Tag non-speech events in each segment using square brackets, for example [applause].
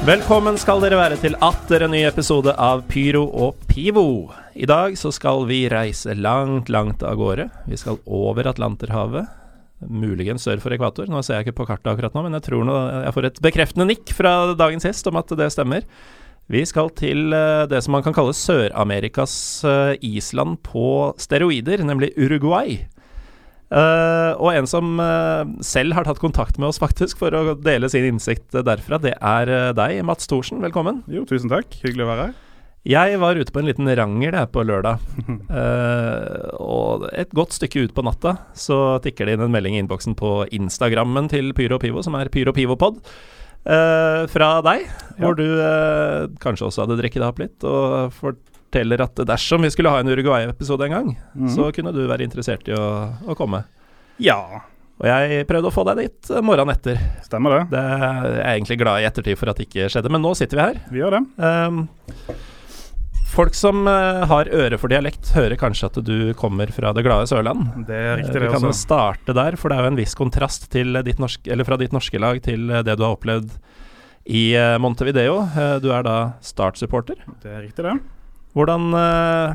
Velkommen skal dere være til atter en ny episode av Pyro og Pivo. I dag så skal vi reise langt, langt av gårde. Vi skal over Atlanterhavet, muligens sør for ekvator. Nå ser jeg ikke på kartet akkurat nå, men jeg tror nå jeg får et bekreftende nikk fra dagens gjest om at det stemmer. Vi skal til eh, det som man kan kalle Sør-Amerikas eh, Island på steroider, nemlig Uruguay. Eh, og en som uh, selv har tatt kontakt med oss faktisk for å dele sin innsikt derfra, det er uh, deg, Mats Thorsen. Velkommen. Jo, tusen takk. Hyggelig å være her. Jeg var ute på en liten rangel her på lørdag. [laughs] Og et godt stykke ut på natta så tikker det inn en melding i innboksen på Instagrammen til Pyro Pivo, som er Pyro Pivopod, fra deg, hvor du kanskje også hadde drikket deg opp litt, og forteller at dersom vi skulle ha en Uruguay-episode en gang, mm. så kunne du være interessert i å, å komme. Ja, Og jeg prøvde å få deg dit eh, morgenen etter. stemmer det. Det er jeg egentlig glad i ettertid for at det ikke skjedde, men nå sitter vi her. Vi gjør det. Um, folk som eh, har øre for dialekt, hører kanskje at du kommer fra det glade Sørland. Det er riktig, det også. vi kan jo starte der, for det er jo en viss kontrast til ditt norske, eller fra ditt norske lag til eh, det du har opplevd i eh, Montevideo. Eh, du er da Start-supporter. Det er riktig, det. Hvordan, eh,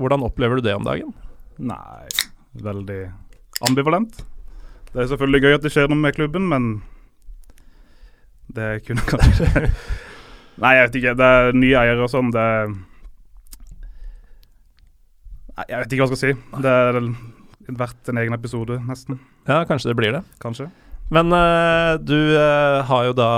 hvordan opplever du det om dagen? Nei, veldig ambivalent. Det er selvfølgelig gøy at det skjer noe med klubben, men det kunne [laughs] kanskje Nei, jeg vet ikke. Det er nye eiere og sånn. Det Nei, jeg vet ikke hva jeg skal si. Det er verdt en egen episode, nesten. Ja, kanskje det blir det. Kanskje. Men eh, du eh, har jo da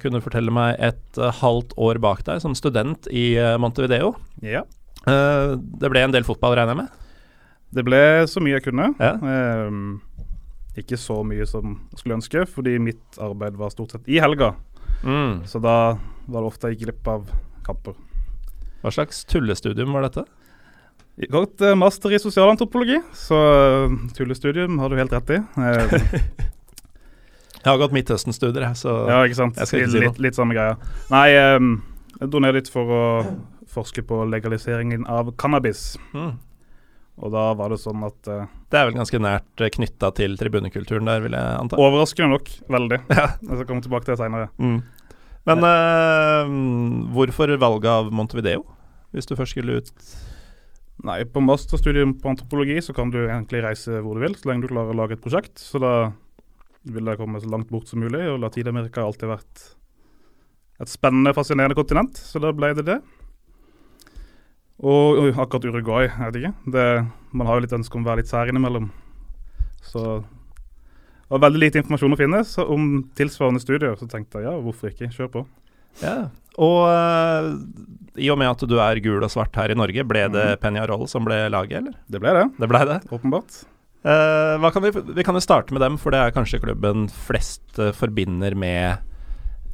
kunnet fortelle meg et eh, halvt år bak deg som student i Montevideo. Ja. Det ble en del fotball, regner jeg med? Det ble så mye jeg kunne. Ja. Ehm, ikke så mye som jeg skulle ønske, fordi mitt arbeid var stort sett i helga. Mm. Så da var det ofte jeg gikk glipp av kamper. Hva slags tullestudium var dette? Eh, master i sosialantropologi, så tullestudium har du helt rett i. [laughs] Eh, Jeg har gått Midtøsten-studier, så ja, ikke sant. Jeg skal ikke si litt, litt samme greia. Nei, um, jeg dro ned dit for å forske på legaliseringen av cannabis. mm. Og da var det sånn at uh, Det er vel ganske nært knytta til tribunekulturen der, vil jeg anta. Overraskende nok, veldig. [laughs] Ja. Jeg skal komme tilbake til det seinere. Mm. Men uh, hvorfor valget av Montevideo, hvis du først skulle ut Nei, på masterstudium på antropologi så kan du egentlig reise hvor du vil, så lenge du klarer å lage et prosjekt. Så da vil jeg komme så langt bort som mulig, og Latin-Amerika har alltid vært et spennende, fascinerende kontinent, så da ble det det. Og og akkurat Uruguay, jeg vet ikke. Det, man har jo litt ønske om å være litt sær innimellom. Så det var veldig lite informasjon å finne så om tilsvarende studier, så tenkte jeg ja, hvorfor ikke, kjør på. Ja. Og eh, i og med at du er gul og svart her i Norge, ble det Mhm. Peñarol som ble laget, eller? Det ble det, Det ble det. åpenbart. Hva kan vi, vi kan jo starte med dem, for det er kanskje klubben flest uh, forbinder med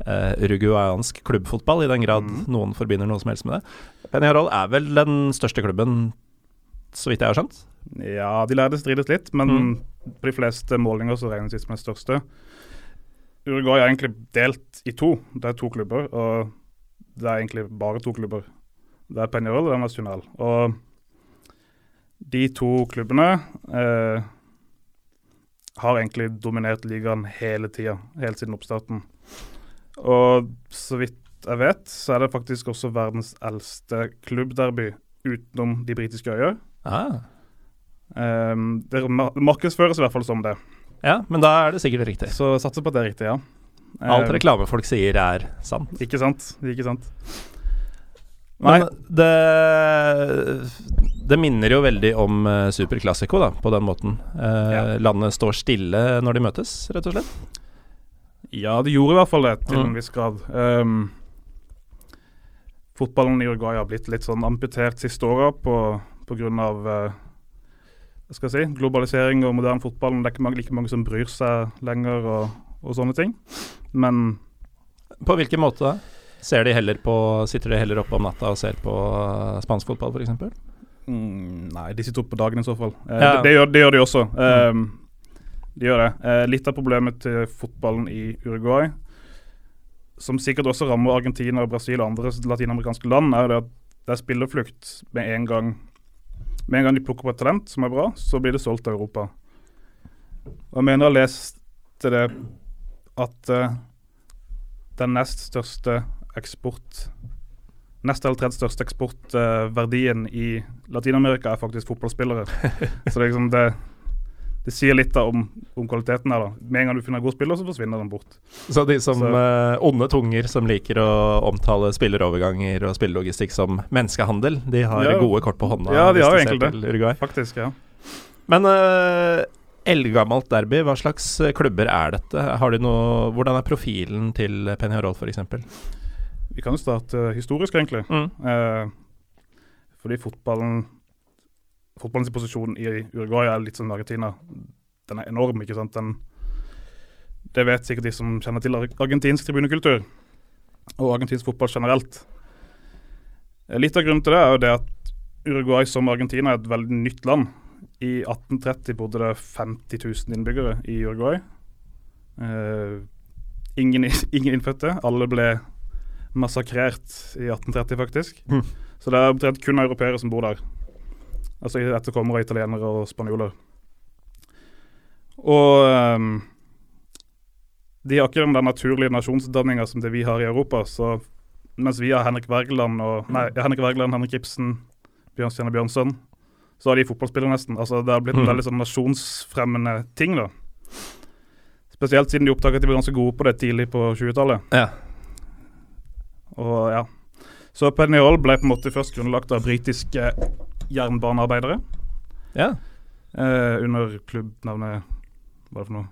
uh, uruguayansk klubbfotball, i den grad mm. noen forbinder noe som helst med det. Peñarol er vel den største klubben, så vidt jeg har skjønt? Ja, de lærde strides litt, men Mm. på de fleste målinger så regnes de som den største. Uruguay er egentlig delt i to. Det er to klubber, og det er egentlig bare to klubber. Det er Peñarol og det er Nacional. Og de to klubbene eh, har egentlig dominert ligaen hele tida, helt siden oppstarten. Og så vidt jeg vet, så er det faktisk også verdens eldste klubbderby utenom de britiske øyer. Ah. Um, det markedsføres i hvert fall som det, Ja, men da er det sikkert riktig. så satser på at det er riktig, ja. Alt Um, reklamefolk sier er sant. Ikke sant. Ikke sant. Nei, det Det minner jo veldig om uh, Super Classico, da, på den måten. Eh, Ja. Landet står stille når de møtes, rett og slett. Ja, det gjorde i hvert fall det, til Mm. en viss grad. Um, fotballen i Uruguay har blitt litt sånn amputert siste åra på pga. Uh, hva skal jeg si, globalisering og moderne fotball. Det er ikke mange, like mange som bryr seg lenger og, og sånne ting. Men På hvilken måte da? Ser de heller på, sitter de heller oppe om natta og ser på uh, spansk fotball, f.eks.? mm, Nei, de sitter oppe på dagen i så fall. Eh, Ja. det, det, gjør, det gjør de også. Um, de gjør det. Eh, litt av problemet til fotballen i Uruguay, som sikkert også rammer Argentina, og Brasil og andre latinamerikanske land, er det at det er spillerflukt med en gang. Med en gang de plukker opp et talent som er bra, så blir det solgt til Europa. Og jeg mener jeg har lest det at uh, den nest største eksport Nest eller tredje største eksportverdien i Latin-Amerika er faktisk fotballspillere. [laughs] så det, liksom det, det sier litt om, om kvaliteten her. da. Med en gang du finner en god spiller, så forsvinner den bort. Så de som Så- eh, onde tunger som liker å omtale spilleroverganger og spillelogistikk som menneskehandel, de har Ja. gode kort på hånda Ja, de har jo egentlig det. Faktisk, ja. Men uh, eldgammelt derby, hva slags eh, klubber er dette? Har de noe, hvordan er profilen til Peñarol f.eks.? Vi kan jo starte historisk, egentlig. Mm. Eh, fordi fotballen Fotballens posisjon i Uruguay er litt som Argentina. Den er enorm, ikke sant. Den, det vet sikkert de som kjenner til argentinsk tribunekultur, og argentinsk fotball generelt. Eh, Litt av grunnen til det er jo det at Uruguay som Argentina er et veldig nytt land. I 1830 bodde det 50 000 innbyggere i Uruguay. Eh, ingen, [laughs] ingen innfødte. Alle ble massakrert i 1830, faktisk. Mm. Så det er omtrent kun europeere som bor der. Altså etterkommere av italienere og spanjoler. Og um, de har ikke den der naturlige nasjonsdanninga som det vi har i Europa. Så mens vi har Henrik Wergeland og Nei, ja, Henrik Wergeland, Henrik Ibsen, Bjørnstjerne Bjørnson, så har de fotballspillere nesten. Altså Det har blitt en Mhm. veldig sånn nasjonsfremmende ting, da. Spesielt siden de oppdaget at de var ganske gode på det tidlig på 20-tallet. Ja. Og ja. Så Peñarol ble på en måte først grunnlagt av britiske jernbanearbeidere ja. eh, under klubbnavnet Hva er det for noe?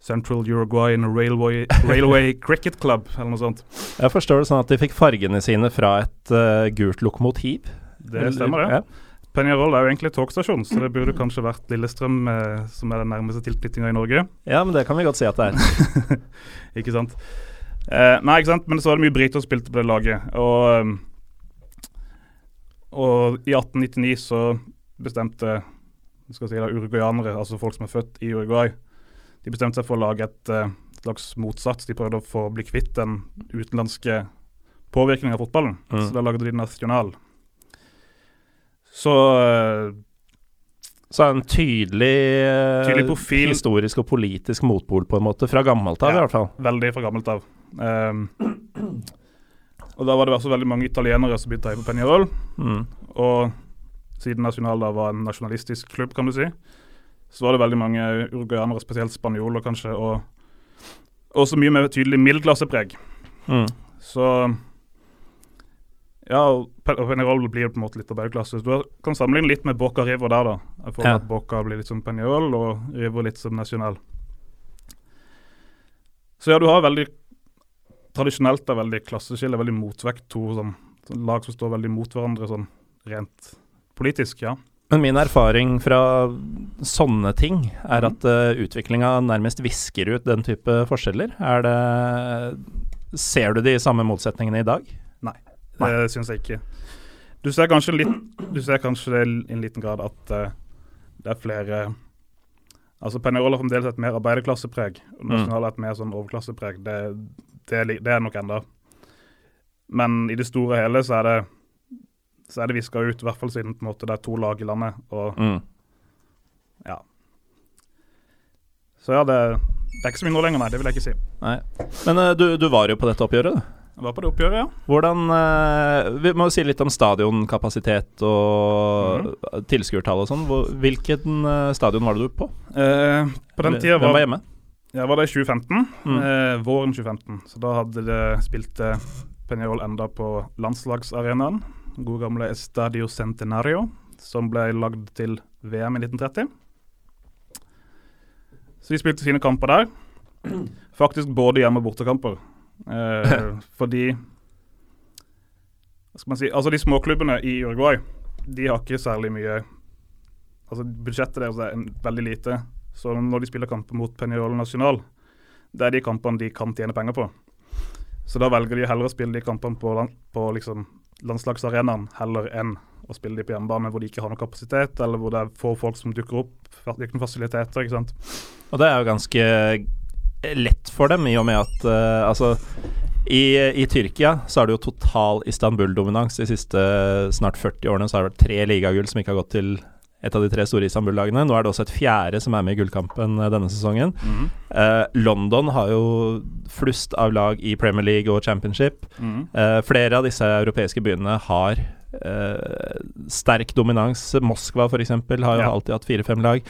Central Uruguayan Railway, Railway [laughs] Cricket Club, eller noe sånt. Jeg forstår det sånn at de fikk fargene sine fra et uh, gult lokomotiv? Det stemmer, det. Ja. Peñarol er jo egentlig togstasjon, så det burde kanskje vært Lillestrøm, eh, som er den nærmeste tilknytninga i Norge. ja, men det kan vi godt si at det er. [laughs] ikke sant? Eh, nei, ikke sant, men så var det mye briter som spilte på det laget. Og, ehm, og i 1899 så bestemte skal si da, uruguayanere, altså folk som er født i Uruguay, de bestemte seg for å lage et uh, slags motsats. De prøvde å få bli kvitt den utenlandske påvirkningen av fotballen. Mm. Så da lagde de National. Så uh, Så en tydelig, uh, Tydelig historisk og politisk motpol, på en måte, fra gammelt av Ja. i hvert fall. Veldig fra gammelt av. Ehm, og da var det også veldig mange italienere som begynte å heie på Peñarol. Mm. Og siden Nacional da var en nasjonalistisk klubb, kan du si, så var det veldig mange uruguayanere, spesielt spanjoler kanskje, og også mye mer tydelig middelklassepreg. Mm. Så ja, og Pe- og Peñarol blir på en måte litt arbeiderklasse. Du kan sammenligne litt med Boca River der, da. Får Ja. at Boca blir litt som Peñarol, og River litt som Nacional. Så ja, du har veldig tradisjonelt er veldig klasseskille, veldig motvekt. To sånn, sånn lag som står veldig mot hverandre sånn rent politisk, ja. Men min erfaring fra sånne ting er Mhm. at uh, utviklinga nærmest visker ut den type forskjeller. Er det Ser du de samme motsetningene i dag? Nei, Det syns jeg ikke. Du ser kanskje litt Du ser kanskje i en liten grad at uh, det er flere Altså Peñarol har fremdeles et mer arbeiderklassepreg. og Mm. National har et mer sånn overklassepreg. Det, det, det er nok enda. Men i det store og hele så er det så er det viska ut, i hvert fall siden på en måte det er to lag i landet. Og Mm. ja. Så ja, det, det er ikke så mye nå lenger, nei. Det vil jeg ikke si. Nei. Men uh, du, du var jo på dette oppgjøret. Jeg var på det oppgjøret, ja. Hvordan uh, Vi må jo si litt om stadionkapasitet og Mhm. tilskuertall og sånn. Hvilken uh, stadion var det du på? På den tida var var, hjemme? Jeg var det i 2015. Mm. Eh, våren 2015. Så da hadde det spilte Peñarol enda på landslagsarenaen. God gamle Estadio Centenario, som ble lagd til VM i 1930. Så de spilte sine kamper der. [clears throat] Faktisk både hjemme- og bortekamper. Eh, [laughs] fordi Hva skal man si Altså, de småklubbene i Uruguay, de har ikke særlig mye Altså, budsjettet deres er en, veldig lite. Så når de spiller kamper mot Peñarol National, det er de kampene de kan tjene penger på. Så da velger de heller å spille de kampene på, land, på liksom landslagsarenaen heller enn å spille de på hjemmebane hvor de ikke har noe kapasitet, eller hvor det er få folk som dukker opp. Ikke noen fasiliteter, ikke sant. Og det er jo ganske lett for dem, i og med at uh, altså i, i, Tyrkia så er det jo total Istanbul-dominans. De siste snart 40 årene så har det vært tre ligagull som ikke har gått til et av de tre store Istanbul-lagene. Nå er det også et fjerde som er med i gullkampen eh, denne sesongen. Mm. Eh, London har jo flust av lag i Premier League og Championship. Mm. Eh, flere av disse europeiske byene har eh, sterk dominans. Moskva f.eks. har jo ja. alltid hatt fire-fem lag.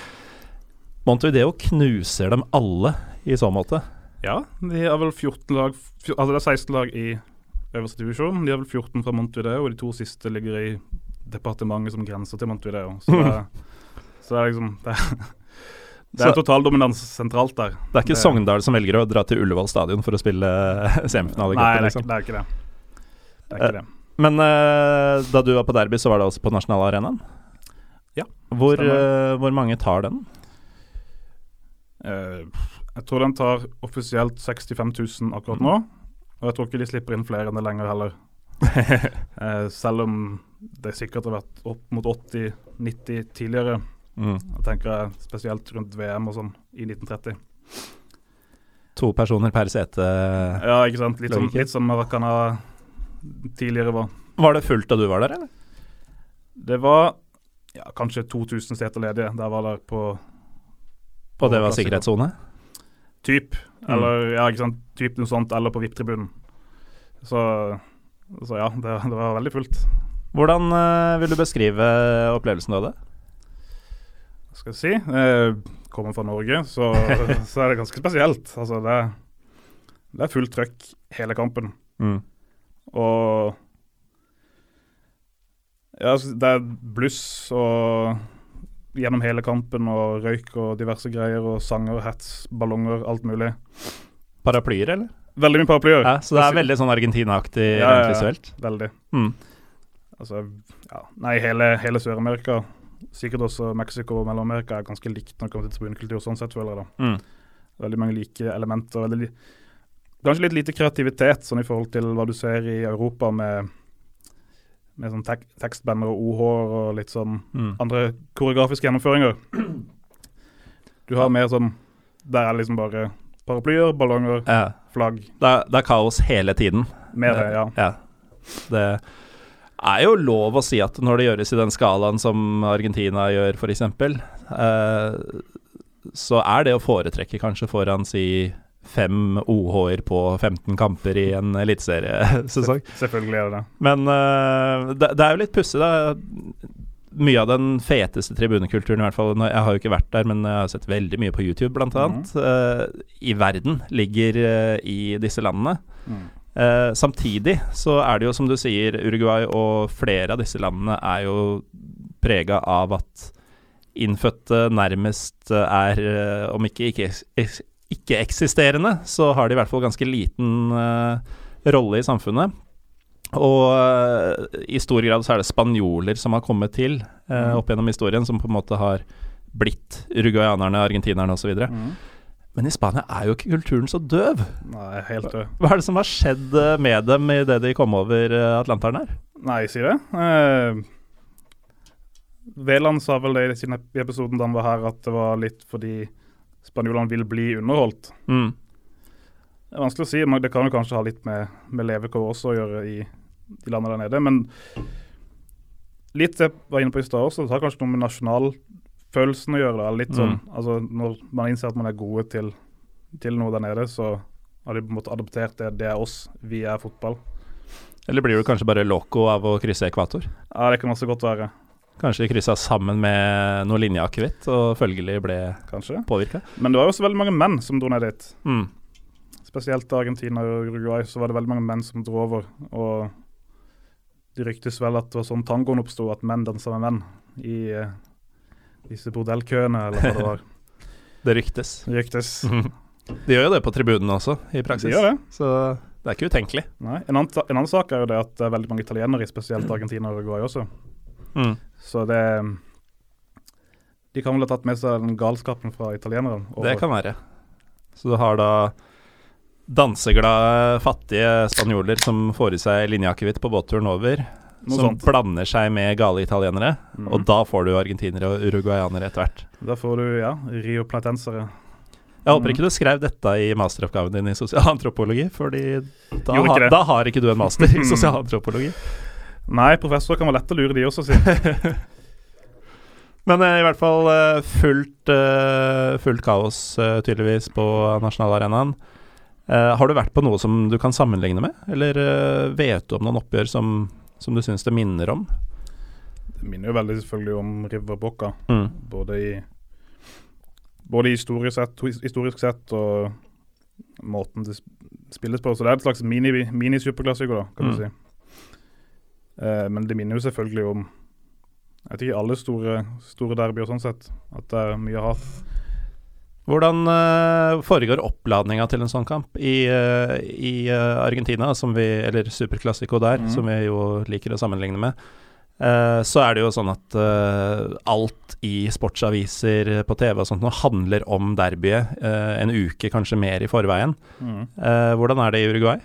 Montevideo knuser dem alle i så måte. Ja, de har vel 14 lag Altså det er 16 lag i øverste divisjon. De har vel 14 fra Montevideo, og de to siste ligger i departementet som grenser til Montevideo. Så det, så det er liksom Det, [laughs] det er totaldominans sentralt der. Det er ikke det, Sogndal som velger å dra til Ullevål stadion for å spille [laughs] semifinale? Nei, det er, liksom. det er, ikke det. Det er ikke det. Men uh, da du var på derby, så var det også på nasjonalarenaen? Ja. Hvor, uh, hvor, mange tar den? Uh, jeg tror den tar offisielt 65 000 akkurat nå. Og jeg tror ikke de slipper inn flere enn det lenger heller. [laughs] selv om det sikkert har vært opp mot 80-90 tidligere. Mm. Jeg tenker jeg spesielt rundt VM og sånn i 1930. To personer per sete? Ja, ikke sant. Litt, som, litt som Maracana tidligere var. Var det fullt da du var der, eller? Det var ja, kanskje 2000 seter ledige. Der var det på Og det var sikkerhetssone? Typ. Mm. Eller ja, ikke sant. Typ noe sånt. Eller på VIP-tribunen. Så, så, ja, det, det, var veldig fullt. Hvordan uh, vil du beskrive opplevelsen du hadde? Hva skal jeg si? Jeg kommer fra Norge, så, [laughs] så er det ganske spesielt. Altså, det, det er fullt trøkk hele kampen. Mm. Og ja, altså, det er bluss og gjennom hele kampen og røyk og diverse greier og sanger, hats, ballonger, alt mulig. Paraplyer, eller? Veldig mye paraplyer. Ja, så det er veldig sånn Argentina-aktig ja, ja, visuelt? Veldig. Mm. Altså, ja, nei, hele, hele Sør-Amerika, sikkert også Mexico og Mellom-Amerika, er ganske likt når det kommer til tribunekultur, sånn sett, føler jeg da. Mm. Veldig mange like elementer. veldig Kanskje litt lite kreativitet sånn i forhold til hva du ser i Europa med, med sånn tek tekstbander og OH og litt sånn mm. andre koreografiske gjennomføringer. Du har mer sånn Der er det liksom bare paraplyer, ballonger, ja. flagg. Det er, det er, kaos hele tiden. Mer det, ja. ja. Det er jo lov å si at når det gjøres i den skalaen som Argentina gjør, f.eks., eh, så er det å foretrekke kanskje foran si fem OH-er på 15 kamper i en eliteseriesesong. Selvfølgelig er det det. Men eh, det, det, er jo litt pussig, da. Mye av den feteste tribunekulturen, i hvert fall Jeg har jo ikke vært der, men jeg har sett veldig mye på YouTube, blant annet. Mm. Uh, I verden ligger uh, i disse landene. Mm. Samtidig så er det jo, som du sier, Uruguay og flere av disse landene er jo prega av at innfødte nærmest er, om ikke, ikke ikke-eksisterende, så har de i hvert fall ganske liten uh, rolle i samfunnet. Og uh, i stor grad så er det spanjoler som har kommet til uh, opp gjennom historien, som på en måte har blitt uruguayanerne, argentinerne osv. Mm. Men i Spania er jo ikke kulturen så døv. Nei, helt død. Hva er det som har skjedd med dem idet de kom over Atlanteren her? Nei, sier det. Eh, Veland sa vel det i episoden da han var her, at det var litt fordi spanjolene vil bli underholdt. Mm. Det er vanskelig å si. men Det kan jo kanskje ha litt med, med levekår også å gjøre i de landene der nede. Men litt det jeg var inne på i stad også, det har kanskje noe med nasjonalfølelsen å gjøre. Da. Litt sånn, mm. altså Når man innser at man er gode til, til noe der nede, så har de på en måte adoptert det. Det er oss, vi er fotball. Eller blir du kanskje bare loco av å krysse ekvator? Ja, det kan også godt være. Kanskje de kryssa sammen med noe linjeakevitt og følgelig ble påvirka. Men det var jo også veldig mange menn som dro ned dit. Mm. Spesielt Argentina og Uruguay, så var det veldig mange menn som dro over. Og det ryktes vel at det var sånn tangoen oppsto, at menn dansa med menn i uh, disse bordellkøene, eller hva det var. [laughs] det ryktes. Det ryktes. [laughs] De gjør jo det på tribunene også, i praksis. De gjør det. Så det er ikke utenkelig. Nei. En annen, en annen sak er jo det at det er veldig mange italienere, spesielt Argentina og Uruguay også. Mm. Så det De kan vel ha tatt med seg den galskapen fra italienerne. Det kan være. Så du har da danseglade, fattige spanjoler som får i seg linjeakevitt på båtturen over. Som sånt. blander seg med gale italienere. Mm. Og da får du argentinere og uruguayanere etter hvert. Da får du, ja, Rio Platensere. Jeg håper Mhm. ikke du skrev dette i masteroppgaven din i sosialantropologi, fordi da, ha, har, da har ikke du en master i [laughs] sosialantropologi. Nei, professor kan være lett å lure, de også, si. [laughs] Men eh, i hvert fall eh, fullt, eh, fullt kaos, eh, tydeligvis, på nasjonalarenaen. Eh, har du vært på noe som du kan sammenligne med, eller vet du om noen oppgjør som, som du syns det minner om? Det minner jo veldig selvfølgelig om Riverbocca. Mm. både i både historisk sett, historisk sett og måten det spilles på. Så det er et slags mini- mini-superklassiker, da, kan Mm. du si. Eh, men det minner jo selvfølgelig om jeg vet ikke, alle store, store derbyer sånn sett. At det er mye hat. Hvordan eh, foregår oppladninga til en sånn kamp i, eh, i eh, Argentina, som vi, eller Superclassico der, mm. som vi jo liker å sammenligne med? Så er det jo sånn at alt i sportsaviser på TV og sånt nå handler om derbyet en uke, kanskje mer i forveien. Eh, hvordan er det i Uruguay?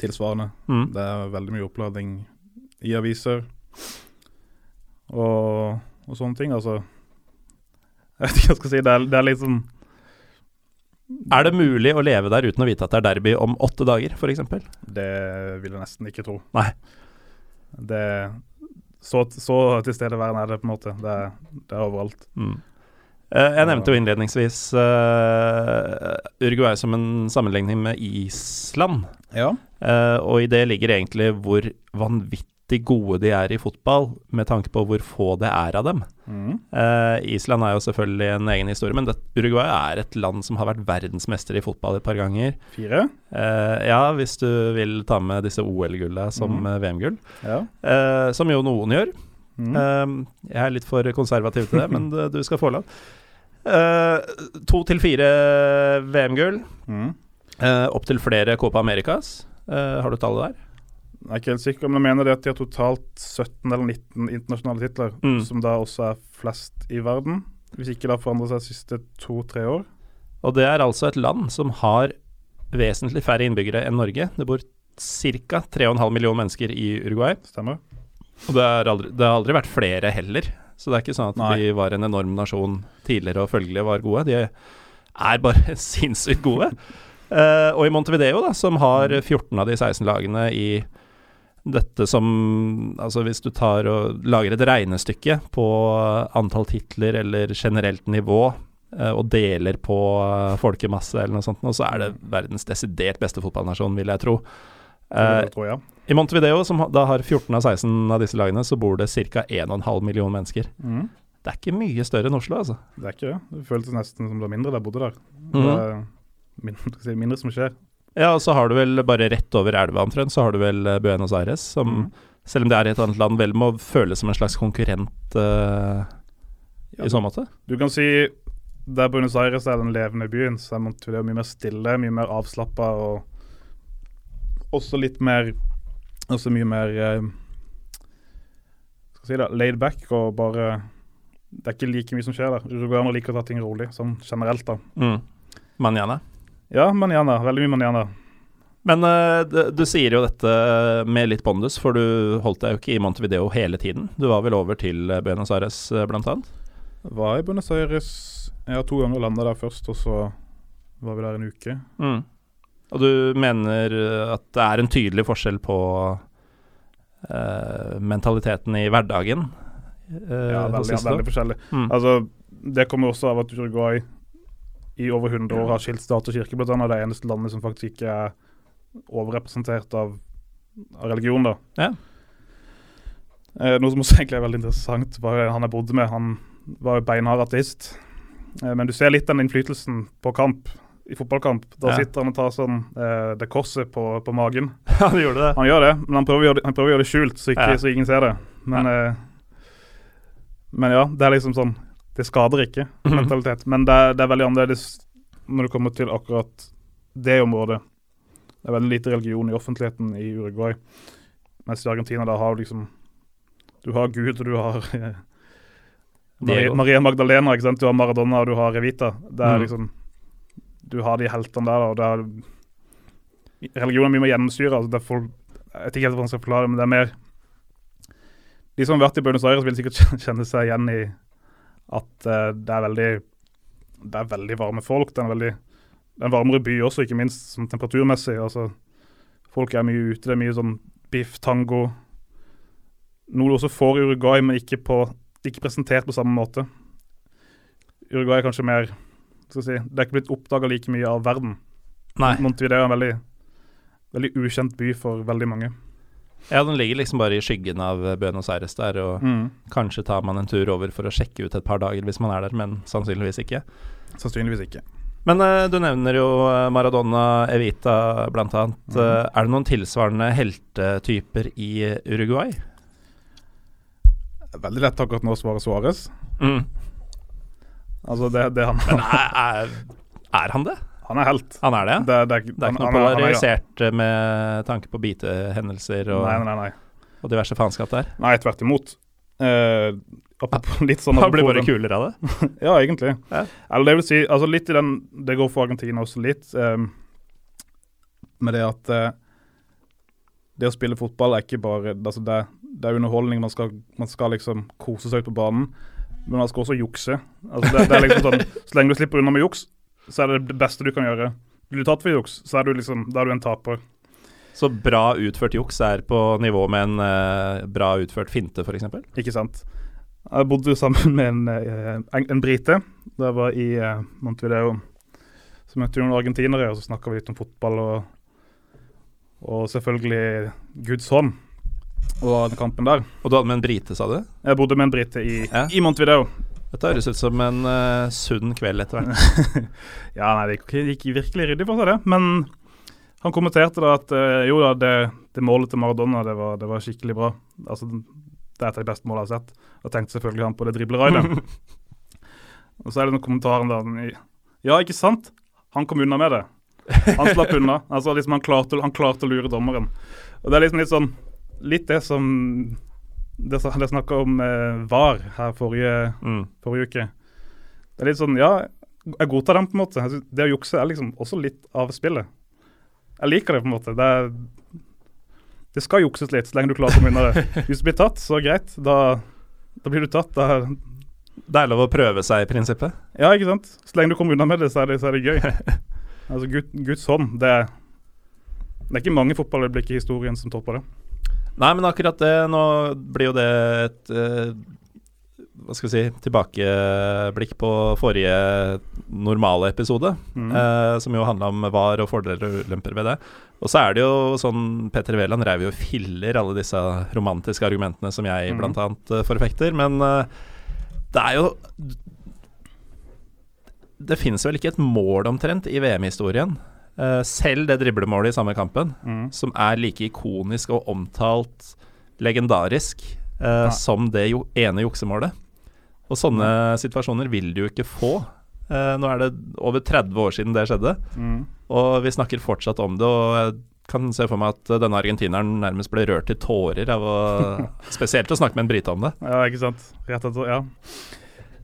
Tilsvarende. Mm. Det er veldig mye oppladning i aviser og, og sånne ting. Altså [laughs] Jeg vet ikke hva jeg skal si. Det er, det er liksom Er det mulig å leve der uten å vite at det er derby om åtte dager, f.eks.? Det vil jeg nesten ikke tro. Nei. Det Så, så tilstedeværende er det på en måte. Det, det er overalt. Mm. Eh, jeg nevnte jo innledningsvis uh, Uruguay som en sammenligning med Island. Ja. Uh, og i det ligger egentlig hvor vanvittig gode de er i fotball, med tanke på hvor få det er av dem. Mm. Uh, Island er jo selvfølgelig en egen historie, men det, Uruguay er et land som har vært verdensmester i fotball et par ganger. Fire. Uh, ja, hvis du vil ta med disse OL-gullene som Mhm. eh, VM-gull, Ja. Uh, som jo noen gjør. Mm. Jeg er litt for konservativ til det, [laughs] men du, du skal få lov. To til fire VM-gull. Mm. Uh, opp til flere Copa Americas. Har du tallet der? Jeg er ikke helt sikker, men jeg mener det at de har totalt 17 eller 19 internasjonale titler, Mm. som da også er flest i verden. Hvis ikke det har forandret seg de siste to-tre år. Og det er altså et land som har vesentlig færre innbyggere enn Norge. Det bor ca. 3,5 millioner mennesker i Uruguay. Stemmer. Og det, aldri, det har aldri vært flere heller. Så det er ikke sånn at Nei. de var en enorm nasjon tidligere og følgelig var gode. De er bare [laughs] sinnssykt gode. Uh, og i Montevideo, da, som har 14 av de 16 lagene i dette som Altså hvis du tar og lager et regnestykke på antall titler eller generelt nivå, eh, og deler på eh, folkemasse eller noe sånt, så er det verdens desidert beste fotballnasjon, vil jeg tro. Jeg tror ja. i Montevideo, som da har 14 av 16 av disse lagene, så bor det ca. 1,5 million mennesker. Mm. Det er ikke mye større enn Oslo, altså. Det er ikke det. Det føltes nesten som det var mindre der jeg bodde der. Mm. Det er mindre, [laughs] mindre som skjer. Ja, og så har du vel bare rett over elva omtrent, så har du vel eh, Buenos Aires, som mm. selv om det er et annet land, vel må føles som en slags konkurrent uh, Ja. i så måte. Du kan si der Buenos Aires er den levende byen, så er Montevideo mye mer stille, mye mer avslappa og også litt mer Også mye mer uh, Skal si det, laid back og bare Det er ikke like mye som skjer der. Uruguayanere liker å ta ting rolig, sånn generelt, da. Mm. Manjana. Ja, manjana. Veldig mye manjana. Men eh, du, sier jo dette med litt bondus, for du holdt deg jo ikke i Montevideo hele tiden. Du var vel over til eh, Buenos Aires, eh, blant annet? Var i Buenos Aires Jeg har to ganger landa der først, og så var vi der en uke. Mm. Og du mener eh, at det er en tydelig forskjell på uh, mentaliteten i hverdagen? Uh, Ja, veldig, veldig forskjellig. Mm. Altså, det kommer også av at Uruguay i over 100 år har skilt stat og kirke, blant annet. Det eneste landet som faktisk ikke er overrepresentert av, av religion, da. Ja. Eh, noe som også egentlig er veldig interessant, var han jeg bodde med. Han var jo beinhard ateist. Eh, men du ser litt den innflytelsen på kamp, i fotballkamp. Da Ja. sitter han og tar sånn eh, det korset på, på magen. [laughs] ja, du gjorde det. Han gjør det, men han prøver å gjøre det, han å gjøre det skjult, så, ikke, Ja. så ingen ser det. Men, eh, men ja, det er liksom sånn Det skader ikke, Mhm. mentalitet. Men det det er veldig annerledes når det kommer til akkurat det området. Det er veldig lite religion i offentligheten i Uruguay. Mens i Argentina da har du liksom Du har Gud, og du har eh, Maria, Maria Magdalena, ikke sant? du har Maradona og du har Revita. Det er Mm. liksom Du har de heltene der, og det er Religion er mye mer gjennomsyra. Altså det er folk, jeg vet ikke helt hvordan jeg skal forklare det, men det er mer De som har vært i Buenos Aires, vil sikkert [laughs] kjenne seg igjen i at uh, det er veldig Det er veldig varme folk. Det er en veldig det er en varmere by også, ikke minst sånn temperaturmessig. altså Folk er mye ute. Det er mye sånn biff, tango Noe du også får i Uruguay, men ikke, på, ikke presentert på samme måte. Uruguay er kanskje mer skal si, Det er ikke blitt oppdaga like mye av verden. Nei. Montevideo er en veldig, veldig ukjent by for veldig mange. Ja, den ligger liksom bare i skyggen av Buenos Aires der, og kanskje tar man en tur over for å sjekke ut et par dager hvis man er der, men sannsynligvis ikke. Sannsynligvis ikke. Men uh, du nevner jo eh, Maradona, Evita blant annet. Mhm. Eh, er det noen tilsvarende heltetyper i Uruguay? Veldig lett akkurat nå å svare Suárez. Mm. Altså, det, det han, Men er, er, er han det? Han er helt. Han er det? Det, det, er, Det er ikke noe polarisert eh, med tanke på bitehendelser og, Nei, nei, nei. og diverse faenskap der? Nei, tvert imot. Eh, apropos, [laughs] litt sånn Han blir bare den- kulere av det? [laughs] Ja, egentlig. Ja. Eller det vil si, altså litt i den Det går for Argentina også litt. eh, med det at eh, det å spille fotball er ikke bare altså det, det er underholdning. Man skal, man skal liksom kose seg ut på banen. Men man skal også jukse. Altså det, det er liksom sånn, [laughs] Så lenge du slipper unna med juks, så er det det beste du kan gjøre. Blir du tatt for juks, så er du liksom, da er du en taper. Så bra utført juks er på nivå med en uh, bra utført finte, f.eks.? Ikke sant. Jeg bodde sammen med en, eh, en, en brite da jeg var i uh, Montevideo. Så møtte vi noen argentinere, og så snakka vi litt om fotball og, og selvfølgelig Guds hånd og den kampen der. Og du hadde med en brite, sa du? Jeg bodde med en brite i, Ja. i Montevideo. Dette høres ut som en uh, sunn kveld etter hvert. [laughs] Ja, nei, det gikk, gikk virkelig ryddig for seg, det. Men han kommenterte da at uh, jo da, det, det målet til Maradona, det var, det var skikkelig bra. Altså, det er et av de beste målene jeg har sett. Og tenkte selvfølgelig han på det dribleraidet. [laughs] og så er det noen kommentarer der. Ja, ikke sant? Han kom unna med det. Han slapp unna. [laughs] Altså, liksom, han, klarte, han klarte å lure dommeren. Og det er liksom litt sånn Litt det som Det, er snakka om eh, VAR her forrige, Mm. forrige uke. Det er litt sånn, ja, jeg godtar den på en måte. Det å jukse er liksom også litt av spillet. Jeg liker det på en måte. Det, er, det skal jukses litt, så lenge du klarer å komme unna det. [laughs] Hvis du blir tatt, så greit. Da, da blir du tatt. Da, Det er lov å prøve seg, i prinsippet. ja, ikke sant. Så lenge du kommer unna med det, så er det, så er det gøy. [laughs] Altså, Gud, Guds hånd, det er Det er ikke mange fotballøyeblikk i historien som topper det. Nei, men akkurat det Nå blir jo det et eh, Hva skal vi si Tilbakeblikk på forrige normale episode, Mm. eh, som jo handla om VAR og fordeler og ulemper ved det. Og så er det jo sånn Petter Wæland reiv jo filler alle disse romantiske argumentene som jeg mm. blant annet eh, forfekter, men eh, det er jo Det finnes vel ikke et mål omtrent i VM-historien, selv det driblemålet i samme kampen, Mm. som er like ikonisk og omtalt legendarisk eh, som det jo ene juksemålet. Og sånne situasjoner vil du jo ikke få. Eh, nå er det over 30 år siden det skjedde, Mm. og vi snakker fortsatt om det. Og jeg kan se for meg at denne argentineren nærmest ble rørt til tårer av å [laughs] Spesielt å snakke med en brite om det. Ja, ikke sant. Rett etter, ja.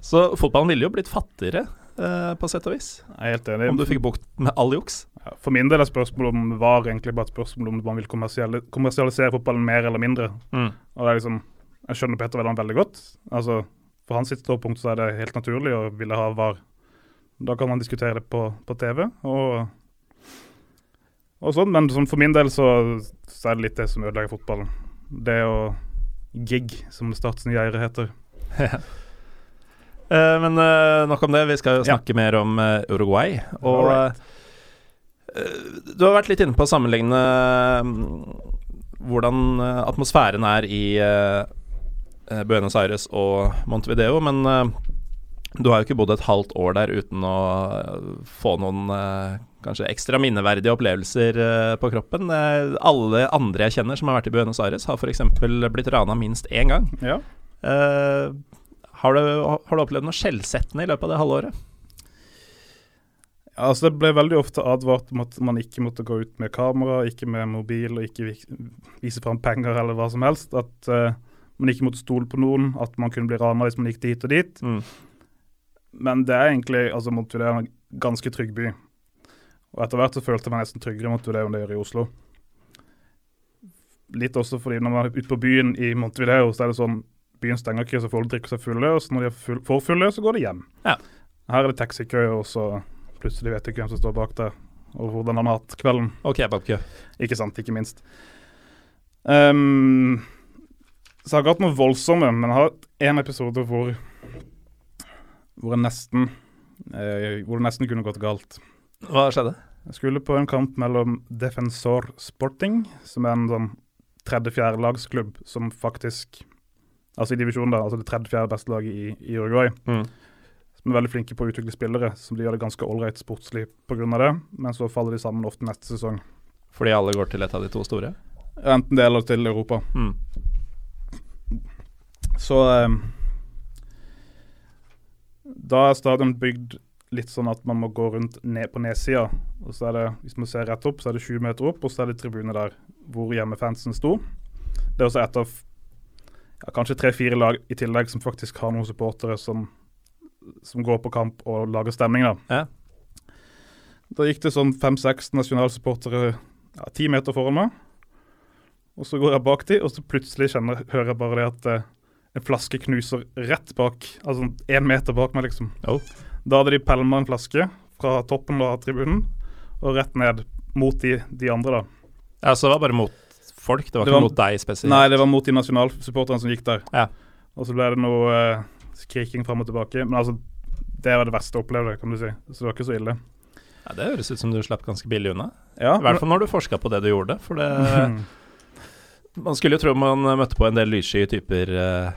Så fotballen ville jo blitt fattigere, eh, på sett og vis, Jeg er helt enig. om du fikk bukt med all juks. Ja, For min del er spørsmålet om var egentlig bare et spørsmål om man vil kommersialisere fotballen mer eller mindre. Og det er liksom, Jeg skjønner Petter Wæland veldig godt. Altså, For hans ståpunkt så er det helt naturlig å ville ha VAR. Da kan man diskutere det på, på TV. og og sånn, Men for min del så, så er det litt det som ødelegger fotballen. Det å gig, som Startsen Geire heter. [laughs] Eh, men eh, nok om det. Vi skal snakke Ja. mer om eh, Uruguay. Og Alright. eh, du har vært litt inne på å sammenligne mm, hvordan atmosfæren er i Buenos Aires og Montevideo, men du har jo ikke bodd et halvt år der uten å få noen kanskje ekstra minneverdige opplevelser på kroppen. Alle andre jeg kjenner som har vært i Buenos Aires, har f.eks. blitt rana minst én gang. Ja. Har, du, har du opplevd noe skjellsettende i løpet av det halve året? Altså Det ble veldig ofte advart om at man ikke måtte gå ut med kamera, ikke med mobil og ikke vise fram penger eller hva som helst. At uh, man ikke måtte stole på noen, at man kunne bli rana hvis man gikk dit og dit. Mm. Men det er egentlig altså Montevideo er en ganske trygg by. Og etter hvert så følte jeg meg nesten tryggere i Montevideo enn det gjør i Oslo. Litt også fordi når man er ute på byen i Montevideo, så er det sånn byen stenger ikke, så folk drikker seg fulle. Og så når de er for fulle, så går de hjem. Ja. Her er det taxikø, og så plutselig vet du ikke hvem som står bak der, og hvordan han har hatt kvelden. Og kebabkø. Ikke sant, ikke minst. Um, så jeg har hatt noe voldsomme, men jeg har hatt en episode hvor hvor, nesten, eh, hvor det nesten kunne gått galt. Hva skjedde? Jeg skulle på en kamp mellom Defensor Sporting, som er en sånn tredje-fjerde-lagsklubb som faktisk Altså i divisjonen, da, altså det tredje-fjerde beste laget i, i Uruguay. Mm. Som er veldig flinke på å utvikle spillere, som de gjør det ganske ålreit sportslig pga. det. Men så faller de sammen ofte neste sesong. Fordi alle går til et av de to store? Enten det eller til Europa. Mm. Så eh, Da er stadion bygd litt sånn at man må gå rundt ned på nedsida. Og så er det, hvis man ser rett opp, så er det 20 meter opp, og så er det tribune der hvor hjemmefansen sto. Det er også et av ja, kanskje tre-fire lag i tillegg som faktisk har noen supportere som, som går på kamp og lager stemning. Da Ja. Da gikk det sånn fem-seks nasjonalsupportere ja, ti meter foran meg. Og så går jeg bak de, og så plutselig kjenner, hører jeg bare det at eh, en flaske knuser rett bak, altså én meter bak meg, liksom. Oh. Da hadde de pælma en flaske fra toppen av tribunen og rett ned mot de, de andre, da. Ja, Så det var bare mot folk, det var Det ikke var- mot deg spesielt? Nei, det var mot de nasjonalsupporterne som gikk der. Ja. Og så ble det noe eh, skriking fram og tilbake. Men altså, det var det verste jeg opplevde, kan du si. Så det var ikke så ille. Ja, det høres ut som du slapp ganske billig unna. Ja, I hvert fall når du forska på det du gjorde. For det [laughs] Man skulle jo tro man møtte på en del lyssky typer eh,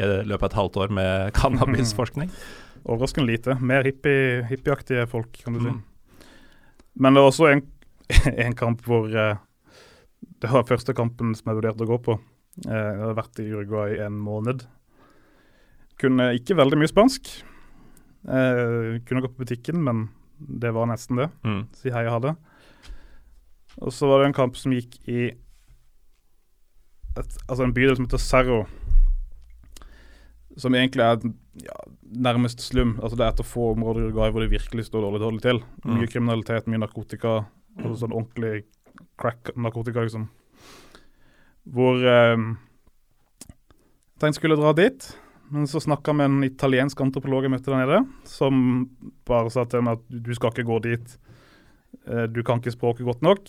i løpet av et halvt år med [laughs] cannabisforskning. [laughs] Overraskende lite. Mer hippie, hippieaktige folk, kan du si. Mm. Men det var også en, en kamp hvor eh, Det var første kampen som jeg vurderte å gå på. Eh, jeg hadde vært i Uruguay en måned. Kunne ikke veldig mye spansk. Jeg kunne gått på butikken, men det var nesten det. Mm. Si hei og ha det. Og så var det en kamp som gikk i et, altså en bydel som heter Cerro. Som egentlig er ja, nærmest slum. Altså Det er et av få områder i Uruguay hvor det virkelig står dårlig dårlig til. Mye Mm. kriminalitet, mye narkotika. Altså sånn ordentlig crack-narkotika, liksom. Hvor eh, jeg tenkte jeg skulle dra dit. Men så snakka jeg med en italiensk antropolog jeg møtte der nede, som bare sa til meg at du skal ikke gå dit. Eh, Du kan ikke språket godt nok.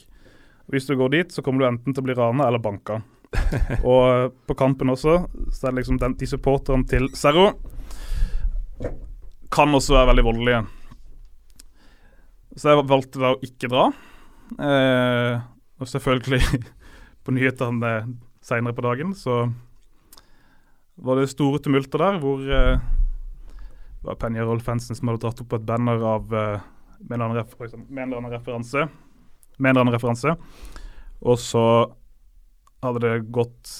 Hvis du går dit, så kommer du enten til å bli rana eller banka. [laughs] Og eh, på kampen også, så er det liksom den, de supporterne til Serro kan også være veldig voldelige. Så jeg valgte da å ikke dra. Eh, og selvfølgelig [laughs] på nyhetene seinere på dagen så var det store tumulter der hvor eh, det var Penjarol-fansen som hadde dratt opp et banner av eh, med en eller annen referanse. Med en eller annen referanse. Og så hadde det gått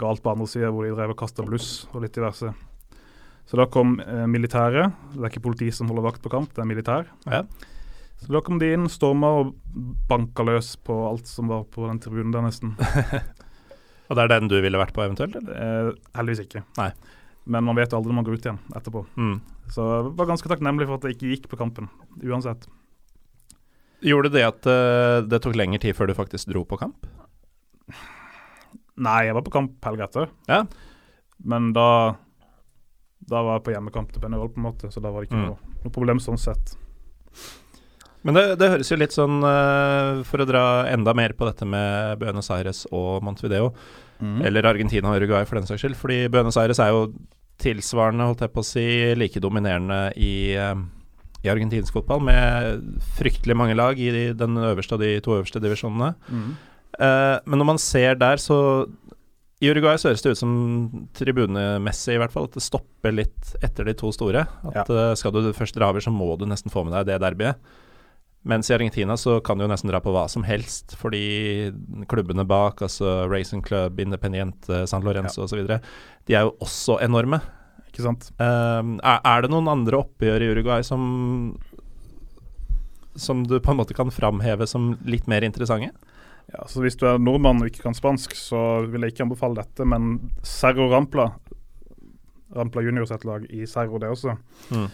galt på andre sida, hvor de drev og kasta bluss og litt diverse. Så da kom eh, militæret. Det er ikke politi som holder vakt på kamp, det er militær. Ja. Så da kom de inn, storma og banka løs på alt som var på den tribunen der, nesten. [laughs] Og det er den du ville vært på eventuelt, eller? Eh, heldigvis ikke. Nei. Men man vet jo aldri når man går ut igjen etterpå. Mm. Så jeg var ganske takknemlig for at jeg ikke gikk på kampen, uansett. Gjorde det at uh, det tok lengre tid før du faktisk dro på kamp? Nei, jeg var på kamp helga etter. Ja. Men da Da var jeg på hjemmekamp til Pennyroll, på en måte, så da var det ikke Mm. noe, noe problem sånn sett. Men det, det høres jo litt sånn eh, For å dra enda mer på dette med Buenos Aires og Montevideo, eller Argentina og Uruguay for den saks skyld, fordi Buenos Aires er jo tilsvarende, holdt jeg på å si, like dominerende i, eh, i argentinsk fotball, med fryktelig mange lag i den øverste av de to øverste divisjonene. Mm. Eh, men når man ser der, så I Uruguay så høres det ut som tribunemessig, i hvert fall, at det stopper litt etter de to store. At eh, skal du først dra over, så må du nesten få med deg det derbyet. Mens i Argentina så kan du jo nesten dra på hva som helst, fordi klubbene bak, altså Racing Club, Independiente, San Lorenzo osv., de er jo også enorme. Ikke sant? Um, er, er det noen andre oppgjør i Uruguay som som du på en måte kan framheve som litt mer interessante? Ja, så Hvis du er nordmann og ikke kan spansk, så vil jeg ikke anbefale dette. Men Serro Rampla Rampla Juniors et lag i Serro, det også. Mm.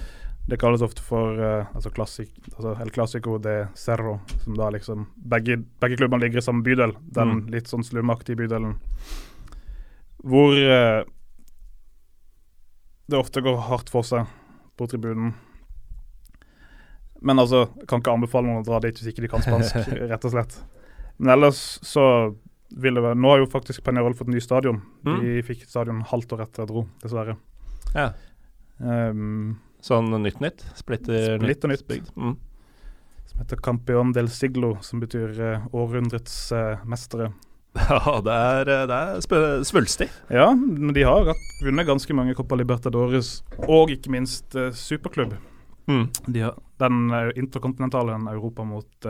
Det kalles ofte for uh, altså klassik, altså El Clásico de Cerro, som da liksom Begge, begge klubbene ligger i samme bydel. Den Mm. litt sånn slumaktige bydelen. Hvor uh, det ofte går hardt for seg på tribunen. Men altså, kan ikke anbefale noen å dra dit hvis ikke de kan spansk, [laughs] rett og slett. Men ellers så vil det være Nå har jo faktisk Peñarol fått ny stadion. Mm. De fikk stadion halvt år etter jeg dro, dessverre. Ja. Um, Sånn nytt nytt? Splitter Splitter nytt. bygd? Mm. som heter Campeón del Siglo, som betyr uh, århundrets uh, mestere. [laughs] Ja, det er, eh, det er svulstig. Ja, men de har vunnet ganske mange Copa Libertadores, og ikke minst uh, superklubb. Mm. De har, den interkontinentale Europa mot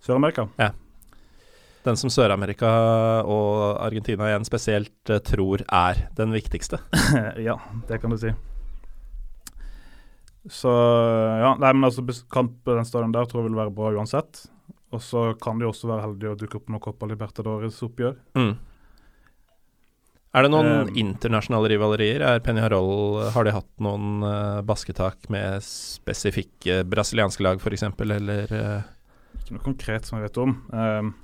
Sør-Amerika. Den som Sør-Amerika og Argentina igjen spesielt tror er den viktigste. [laughs] ja, det kan du si. Så ja, nei, men altså kamp på den stadion der tror jeg vil være bra uansett. Og så kan de også være heldige å dukke opp noen Copa Libertadores-oppgjør. Mm. Er det noen Um, internasjonale rivalerier? Er Peñarol, har de hatt noen uh, basketak med spesifikke brasilianske lag, f.eks., eller uh, Ikke noe konkret som jeg vet om. Um,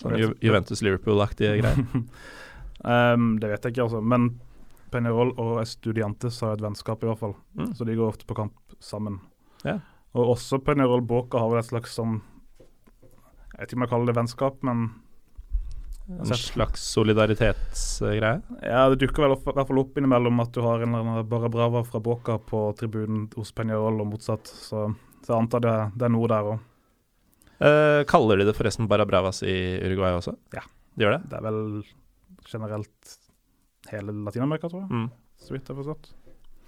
sånn Ju Juventus-Liverpool-aktige greier? um, [laughs] det vet jeg ikke, altså. Men Peñarol og Estudiantes har et vennskap, i hvert fall. Mm. Så de går ofte på kamp sammen. Ja. Og også Peñarol Boca har vel et slags sånn Jeg vet ikke om jeg kaller det vennskap, men En slags solidaritetsgreie? ja, det dukker vel opp, i hvert fall opp innimellom at du har en eller annen Barra Brava fra Boca på tribunen hos Peñarol og motsatt. Så, så jeg antar det, det er noe der òg. Eh, kaller de det forresten Barra Bravas i Uruguay også? Ja. De gjør det? Det er vel generelt hele Latin-Amerika, tror jeg. Mm. Så vidt jeg har forstått.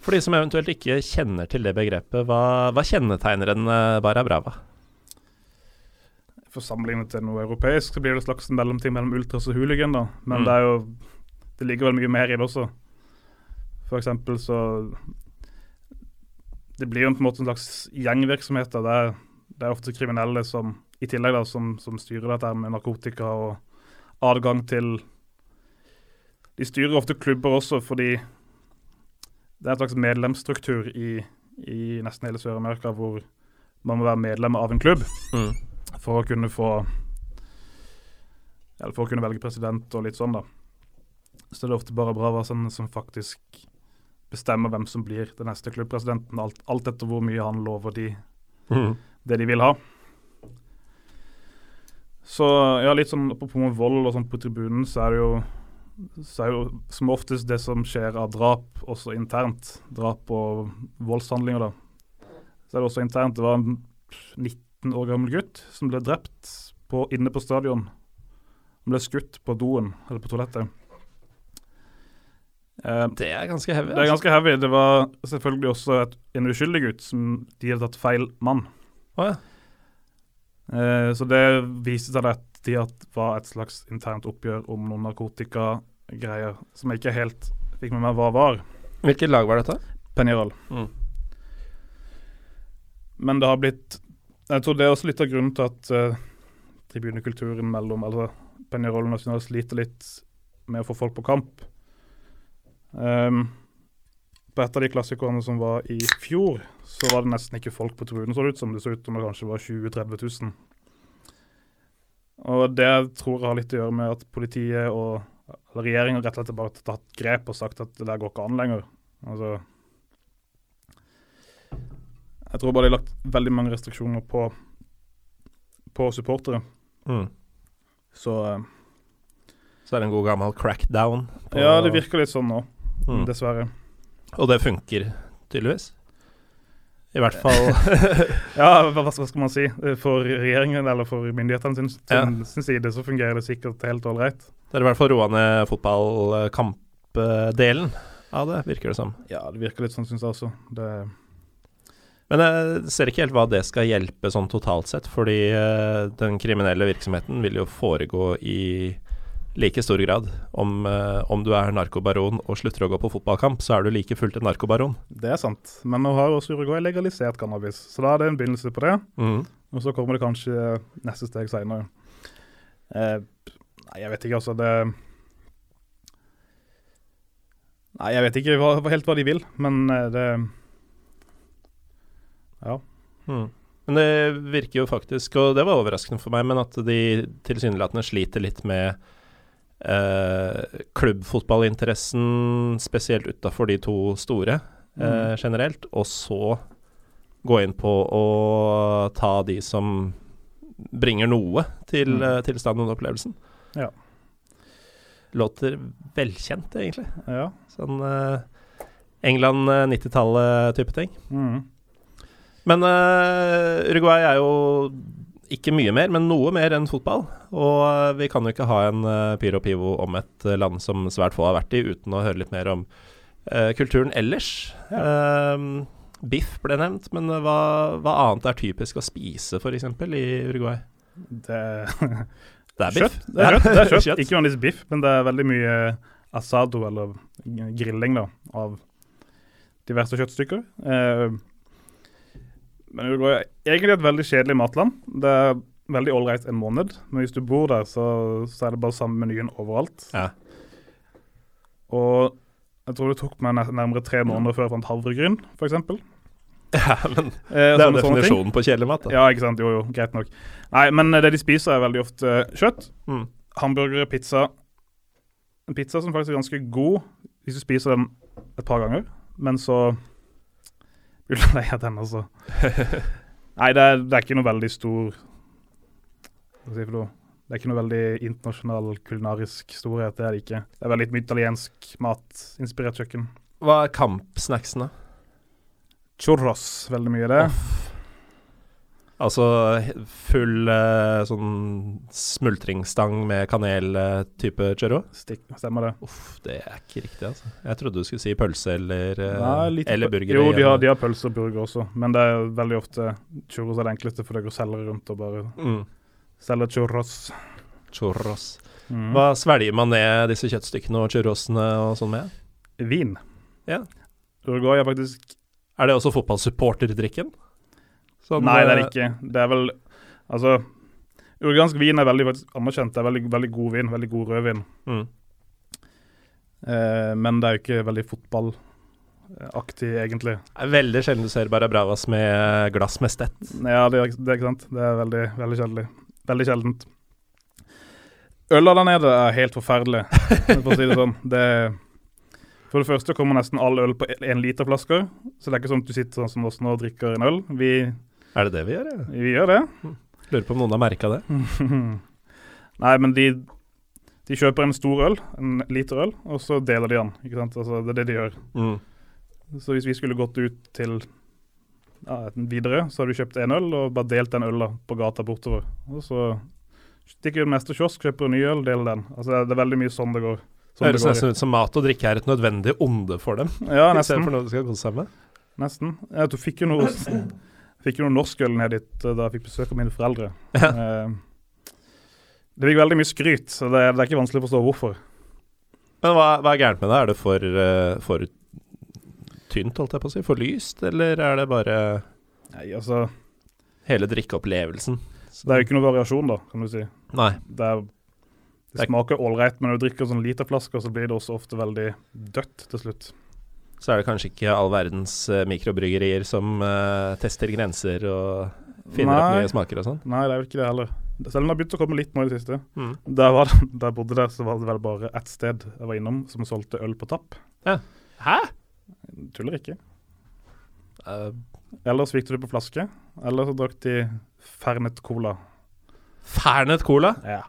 For de som eventuelt ikke kjenner til det begrepet, hva, hva kjennetegner en eh, Barra Brava? For sammenlignet til noe europeisk, så blir det et slags mellomting mellom ultras og hooligan, da. Men Mm. det er jo Det ligger vel mye mer i det også. For eksempel så Det blir jo på en måte en slags gjengvirksomhet. da. Det er, det er ofte kriminelle som i tillegg da, som, som styrer dette med narkotika og adgang til De styrer ofte klubber også fordi det er en slags medlemsstruktur i, i nesten hele Sør-Amerika hvor man må være medlem av en klubb Mm. for å kunne få Eller for å kunne velge president og litt sånn, da. Så det er ofte bare Brava som, som faktisk bestemmer hvem som blir den neste klubbpresidenten, alt, alt etter hvor mye han lover de Mm. det de vil ha. Så ja, litt sånn på vold og sånn på tribunen, så er det jo så er jo som oftest det som skjer av drap, også internt. Drap og voldshandlinger, da. Så er det også internt. Det var en 19 år gammel gutt som ble drept på, inne på stadion. Han ble skutt på doen, eller på toalettet. Eh, Det er ganske heavy. det er ganske heavy. Det var selvfølgelig også et, en uskyldig gutt som de hadde tatt feil mann. Oh, ja. Eh, så det viste seg at de at var et slags internt oppgjør om noen narkotikagreier som jeg ikke helt fikk med meg hva var. Hvilket lag var dette? Peñarol. Mm. Men det har blitt Jeg tror det er også litt av grunnen til at uh, tribunekulturen mellom altså Peñarol og National sliter litt med å få folk på kamp. Um, på et av de klassikerne som var i fjor, så var det nesten ikke folk på tribunen, så det ut som. Det så ut som det kanskje var 20 000-30 000. Og det tror jeg har litt å gjøre med at politiet og regjeringen rett og slett bare har tatt grep og sagt at det der går ikke an lenger. Altså Jeg tror bare de har lagt veldig mange restriksjoner på, på supportere. Mm. Så eh, Så er det en god gammel crackdown. på- ja, det virker litt sånn nå, Mm. dessverre. Og det funker tydeligvis. I hvert fall [laughs] Ja, hva, hva skal man si? For regjeringen eller for myndighetene sin, sin, sin side så fungerer det sikkert helt ålreit. Det er i hvert fall roa ned fotballkampdelen av det, virker det som. Ja, det virker litt sånn, syns jeg også. Det, Men jeg ser ikke helt hva det skal hjelpe sånn totalt sett, fordi eh, den kriminelle virksomheten vil jo foregå i like stor grad. Om, eh, om du er narkobaron og slutter å gå på fotballkamp, så er du like fullt en narkobaron. Det er sant. Men nå har jo også Uruguay legalisert cannabis, så da er det en begynnelse på det. Mm. Og så kommer det kanskje neste steg seinere. Eh, nei, jeg vet ikke, altså. Det Nei, jeg vet ikke hva, helt hva de vil, men eh, det Ja. Mm. Men det virker jo faktisk, og det var overraskende for meg, men at de tilsynelatende sliter litt med eh, klubbfotballinteressen, spesielt utafor de to store eh, Mm. generelt, og så gå inn på å ta de som bringer noe til, Mm. eh, og opplevelsen. Ja. Låter velkjent, egentlig. Ja. Sånn eh, England eh, 90-tallet-type ting. Mm. Men uh, Uruguay er jo ikke mye mer, men noe mer enn fotball. Og eh, vi kan jo ikke ha en uh, Pyro Pivo om et eh, land som svært få har vært i, uten å høre litt mer om uh, kulturen ellers. Eh, biff ble nevnt, men eh, hva, hva annet er typisk å spise, f.eks. i Uruguay? Det, Det er [laughs] biff. Kjøtt. Det er kjøtt. [laughs] Det er kjøtt. Kjøtt. Ikke vanligvis biff, men det er veldig mye asado, eller grilling, da, av diverse kjøttstykker. Eh, men Uruguay er egentlig et veldig kjedelig matland. Det er veldig ålreit en måned, men hvis du bor der, så, så er det bare samme menyen overalt. Ja. Og jeg tror det tok meg nærmere tre måneder før jeg fant havregryn, f.eks. [laughs] ja, men Eh, det er definisjonen på kjedelig mat, da. Ja, ikke sant. Jo, jo, greit nok. Nei, men eh, det de spiser, er veldig ofte kjøtt. Mm. Hamburgere, pizza. En pizza som faktisk er ganske god hvis du spiser den et par ganger, men så blir du lei av den, altså. [laughs] Nei, det er, det er ikke noe veldig stor Hva skal jeg si for noe? Det er ikke noe veldig internasjonal kulinarisk storhet, det er det ikke. Det er veldig mye italiensk matinspirert kjøkken. Hva er kampsnacksen, da? Churros, veldig mye det. Altså full uh, sånn smultringsstang med kanel-type churro? Stikk, stemmer det. Uff, det er ikke riktig, altså. Jeg trodde du skulle si pølse eller, eh, Nei, eller burger. Jo, de har, de har pølse og burger også, men det er veldig ofte churros er det enkleste, for det går selgere rundt og bare mm. selger churros. Churros. Mm. Hva svelger man ned disse kjøttstykkene og churrosene og sånn med? Vin. Ja. Uruguay er faktisk Er det også fotballsupporterdrikken? Sånn, Nei, det er det eh, ikke. Det er vel Altså, uruguayansk vin er veldig faktisk anerkjent. Det er veldig, veldig god vin. Veldig god rødvin. Mm. Eh, men det er jo ikke veldig fotballaktig, egentlig. Det er veldig sjelden du ser Barra Bravas med glass med stett. Ja, det er, det er ikke sant. Det er veldig, veldig kjedelig. Veldig sjeldent. Øla der nede er helt forferdelig, [laughs] for å si det sånn. Det, for det første kommer nesten all øl på én liter flasker, så det er ikke sånn at du sitter sånn som oss nå og drikker en øl. Vi, Er det det vi gjør? Ja? vi gjør det. Lurer på om noen har merka det. [laughs] Nei, men de, de kjøper en stor øl, en liter øl, og så deler de den. Ikke sant? Altså, det er det de gjør. Mm. Så hvis vi skulle gått ut til ja, videre, så hadde vi kjøpt en øl og bare delt den øla på gata bortover. Og så stikker vi til neste kiosk, kjøper en ny øl, deler den. Altså, det er- veldig mye sånn det går. Det Sånn høres går nesten ut som mat og drikke er et nødvendig onde for dem. Ja, [laughs] nesten. Istedenfor noe de skal kose seg med. nesten. Jeg du fikk jo noe [clears throat] Fikk jo noe norsk øl ned dit eh, da jeg fikk besøk av mine foreldre. Eh, det fikk veldig mye skryt, så det, det er ikke vanskelig å forstå hvorfor. Men hva, hva er gærent med det? Er det for, eh, for tynt, holdt jeg på å si? For lyst, eller er det bare Nei, altså, hele drikkeopplevelsen? Det er jo ikke noe variasjon, da, kan du si. Nei. Det, er, Det er- smaker ålreit, men når du drikker sånn literflasker, så blir det også ofte veldig dødt til slutt. Så er det kanskje ikke all verdens eh, mikrobryggerier som uh, tester grenser og finner opp Nei. nye smaker og sånn. Nei, det er vel ikke det heller. Selv om det har begynt å komme litt nå i det siste. Mm. Der, var der jeg bodde der, så var det vel bare ett sted jeg var innom som solgte øl på tapp. Ja. Hæ? Tuller ikke. Eller Ellers fikk du på flaske, eller så drakk de Fernet Cola. Fernet Cola? Ja.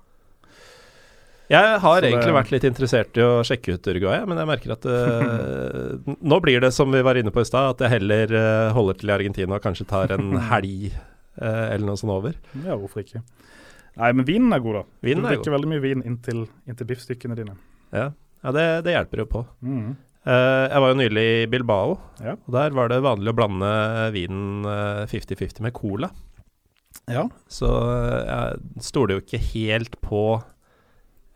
Jeg har det- egentlig vært litt interessert i å sjekke ut Uruguay, men jeg merker at uh, [laughs] nå blir det som vi var inne på i stad, at jeg heller uh, holder til i Argentina og kanskje tar en [laughs] helg uh, eller noe sånt over. ja, hvorfor ikke? Nei, men vinen er god, da. Vinen du er drikker veldig mye vin inntil, inntil biffstykkene dine. Ja, ja det, det hjelper jo på. Mm. Jeg var jo nylig i Bilbao, Ja. og der var det vanlig å blande vinen eh, 50-50 med cola. Ja. Så jeg stoler jo ikke helt på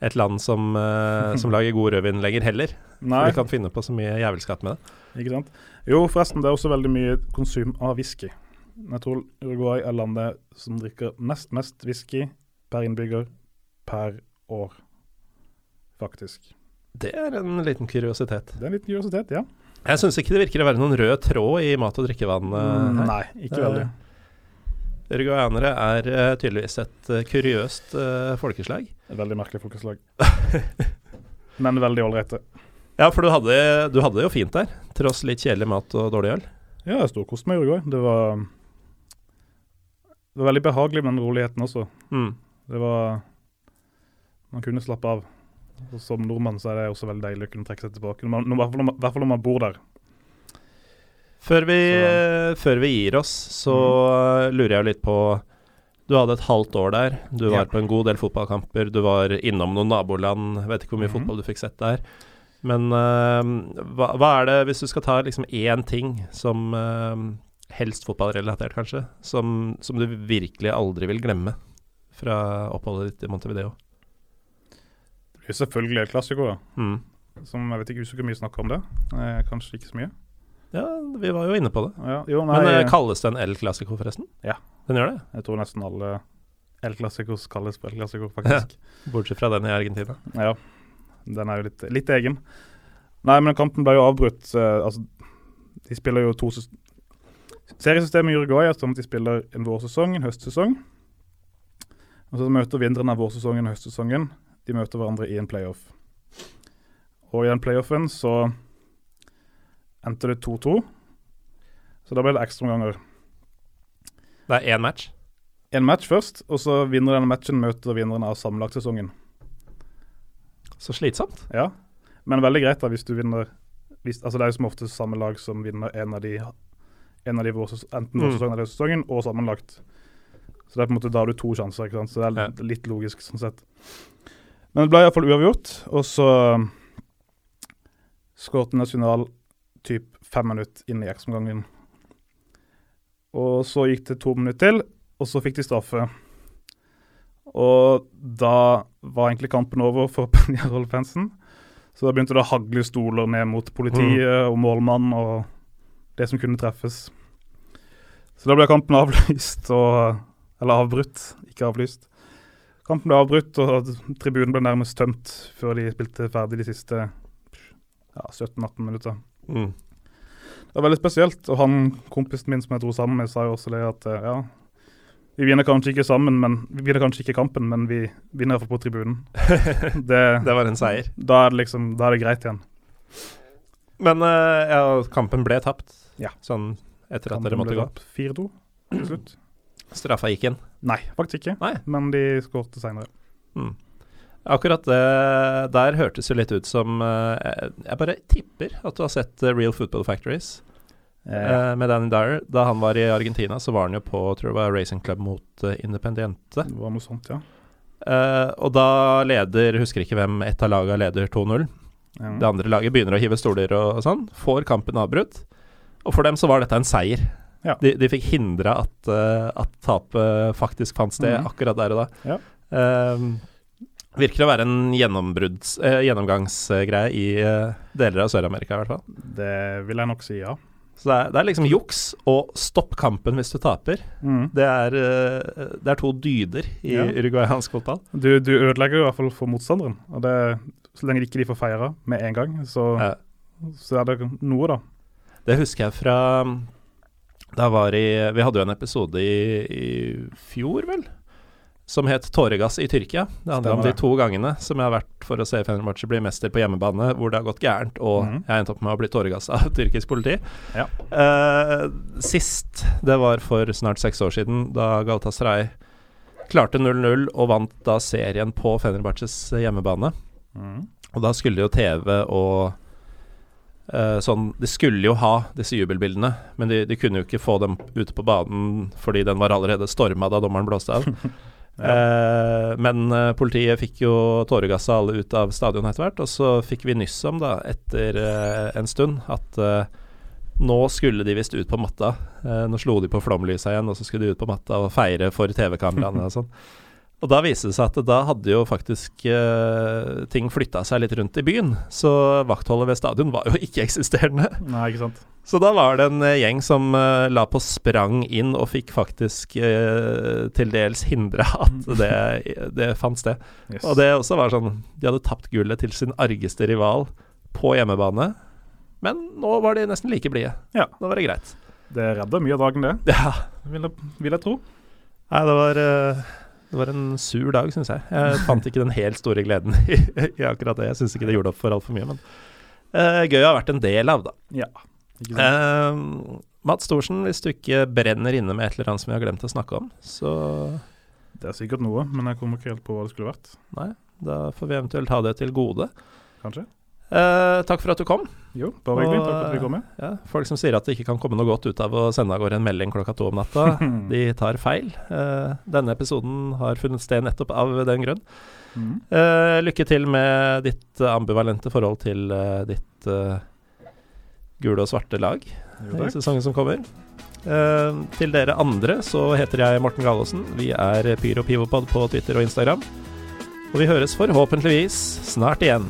et land som, uh, [laughs] som lager god rødvin lenger heller. Nei, For de kan finne på så mye jævelskap med det. ikke sant. Jo, forresten, det er også veldig mye konsum av whisky. Jeg tror Uruguay er landet som drikker nest mest whisky per innbygger per år, faktisk. Det er en liten kuriositet. Det er en liten kuriositet, ja. Jeg syns ikke det virker å være noen rød tråd i mat- og drikkevann Mm. Nei, ikke veldig. veldig. Uruguayanere er uh, tydeligvis et uh, kuriøst uh, folkeslag. Et veldig merkelig folkeslag. [laughs] Men veldig ålreite. Ja, for du hadde, du hadde det jo fint der, tross litt kjedelig mat og dårlig øl. Ja, jeg storkoste meg i Uruguay. Det var, det var veldig behagelig med den roligheten også. Mm. Det var Man kunne slappe av. Og som nordmann så er det også veldig deilig å kunne trekke seg tilbake. I hvert fall når man bor der. Før, vi, Så- før vi gir oss, så mm. lurer jeg litt på Du hadde et halvt år der. Du var Ja. på en god del fotballkamper. Du var innom noen naboland. Vet ikke hvor mye mm. fotball du fikk sett der. Men uh, hva, hva er det, hvis du skal ta liksom én ting som uh, Helst fotballrelatert, kanskje. Som, som du virkelig aldri vil glemme fra oppholdet ditt i Montevideo. Det blir selvfølgelig El Clásico, da. Mm. Som jeg vet ikke hvor mye snakk om det. Eh, kanskje ikke så mye. Ja, vi var jo inne på det. Ja, jo, nei, Men eh, kalles det en El Clásico, forresten? Ja. Den gjør det? jeg tror nesten alle El Clásicos kalles på El Clásico, faktisk. [laughs] Bortsett fra den i Argentina. Ja. Den er jo litt, litt egen. Nei, men kampen ble jo avbrutt. Uh, altså, de spiller jo to sys- Seriesystemet i Uruguay er sånn at de spiller en vårsesong, en høstsesong. Og så møter vinneren av vårsesongen og høstsesongen. De møter hverandre i en playoff. Og i den playoffen så endte det 2-2. Så da ble det ekstraomganger. Det er én match. En match først, og så vinner denne matchen møter vinneren av sammenlagtsesongen. Så slitsomt. Ja, men veldig greit da hvis du vinner hvis, altså Det er jo som ofte samme lag som vinner en av de, en av de vår, enten Mm. vårsesongen eller sesongen, og sammenlagt. Så det er på en måte da har du to sjanser, ikke sant? så det er litt- logisk sånn sett. Men det ble iallfall uavgjort, og så skåret National typ fem minutter inn i ekstraomgangen. Og så gikk det to minutter til, og så fikk de straffe. Og da var egentlig kampen over for [laughs] Penjarol-fansen. Så da begynte det å hagle stoler ned mot politiet og målmannen og det som kunne treffes. Så da ble kampen [laughs] avlyst, og, eller avbrutt, ikke avlyst. Kampen ble avbrutt, og tribunen ble nærmest tømt før de spilte ferdig de siste ja, 17-18 minutter. Mm. Det var veldig spesielt, og han kompisen min som jeg dro sammen med, sa jo også det at eh, ja, vi vinner kanskje ikke sammen, men vi vinner kanskje ikke kampen, men vi vinner iallfall på tribunen. [laughs] Det, Det var en seier. da er det liksom, da er det greit igjen. Men eh, ja, kampen ble tapt. Ja. Sånn etter at dere måtte gå. tapt 4-2 til slutt. Straffa gikk inn. Nei, faktisk ikke, Nei. men de skårte seinere. Mm. Akkurat det der hørtes jo litt ut som eh, Jeg bare tipper at du har sett eh, Real Football Factories eh, med Danny Dyer. Da han var i Argentina, så var han jo på tror jeg var Racing Club mot Independiente. Det var noe sånt, ja. Og da leder, husker ikke hvem, ett av laga leder 2-0. ja. Det andre laget begynner å hive stoler og, sånn. Får kampen avbrutt. Og for dem så var dette en seier. Ja. De, de fikk hindra at, uh, at tapet faktisk fant sted Mhm. akkurat der og da. Ja. Ehm, virker å være en eh, gjennomgangsgreie i eh, deler av Sør-Amerika, i hvert fall. Det vil jeg nok si, ja. Så det er, det er liksom juks og stopp kampen hvis du taper. Mm. Det er, eh, det er to dyder i Ja. uruguayansk fotball. Du, du ødelegger jo i hvert fall for motstanderen. Og det, så lenge ikke de får feira med en gang, så, Ja. så er det noe, da. Det husker jeg fra Da var i Vi hadde jo en episode i, i fjor, vel? Som het 'Tåregass i Tyrkia'. Det handler om de to gangene som jeg har vært for å se Fenerbahçe bli mester på hjemmebane, hvor det har gått gærent, og mm. jeg har endt opp med å bli tåregassa av [laughs] tyrkisk politi. Ja. Eh, sist, det var for snart seks år siden, da Galatasaray klarte 0-0 og vant da serien på Fenerbahçes hjemmebane. Mm. Og da skulle jo TV og Uh, sånn De skulle jo ha disse jubelbildene, men de, de kunne jo ikke få dem ute på banen fordi den var allerede storma da dommeren blåste av. [laughs] Eh, men eh, politiet fikk jo tåregassa alle ut av stadion etter hvert, og så fikk vi nyss om, da, etter eh, en stund, at eh, nå skulle de visst ut på matta. Nå slo de på flomlysa igjen, og så skulle de ut på matta og feire for [laughs] TV-kameraene og sånn. Og da viste det seg at da hadde jo faktisk eh, ting flytta seg litt rundt i byen. Så vaktholdet ved stadion var jo [laughs] ikke-eksisterende. Nei, ikke sant. Så da var det en eh, gjeng som eh, la på sprang inn og fikk faktisk eh, til dels hindre [laughs] at det, det fant sted. Yes. Og det også var sånn De hadde tapt gullet til sin argeste rival på hjemmebane. Men nå var de nesten like blide. Ja. Nå var det greit. Det redder mye av dagen, det, Ja. vil jeg, vil jeg tro. Nei, det var eh, det var en sur dag, syns jeg. Jeg fant ikke den helt store gleden i, i akkurat det. Jeg syns ikke det gjorde opp for altfor mye, men uh, gøy å ha vært en del av, da. Ja. Ikke sant? Uh, Mats Thorsen, hvis du ikke brenner inne med et eller annet som vi har glemt å snakke om, så Det er sikkert noe, men jeg kommer ikke helt på hva det skulle vært. nei, da får vi eventuelt ha det til gode. Kanskje? Eh, takk for at du kom. Jo, bare hyggelig. Takk for at vi kom med. Ja, folk som sier at det ikke kan komme noe godt ut av å sende av gårde en melding klokka to om natta, [laughs] de tar feil. Uh, denne episoden har funnet sted nettopp av den grunn. Mm. Uh, lykke til med ditt eh, ambivalente forhold til eh, ditt eh, gule og svarte lag Jo, i sesongen som kommer. Eh, til dere andre så heter jeg Morten Galaasen. Vi er Pyro Pivopod på Twitter og Instagram. Og vi høres forhåpentligvis snart igjen.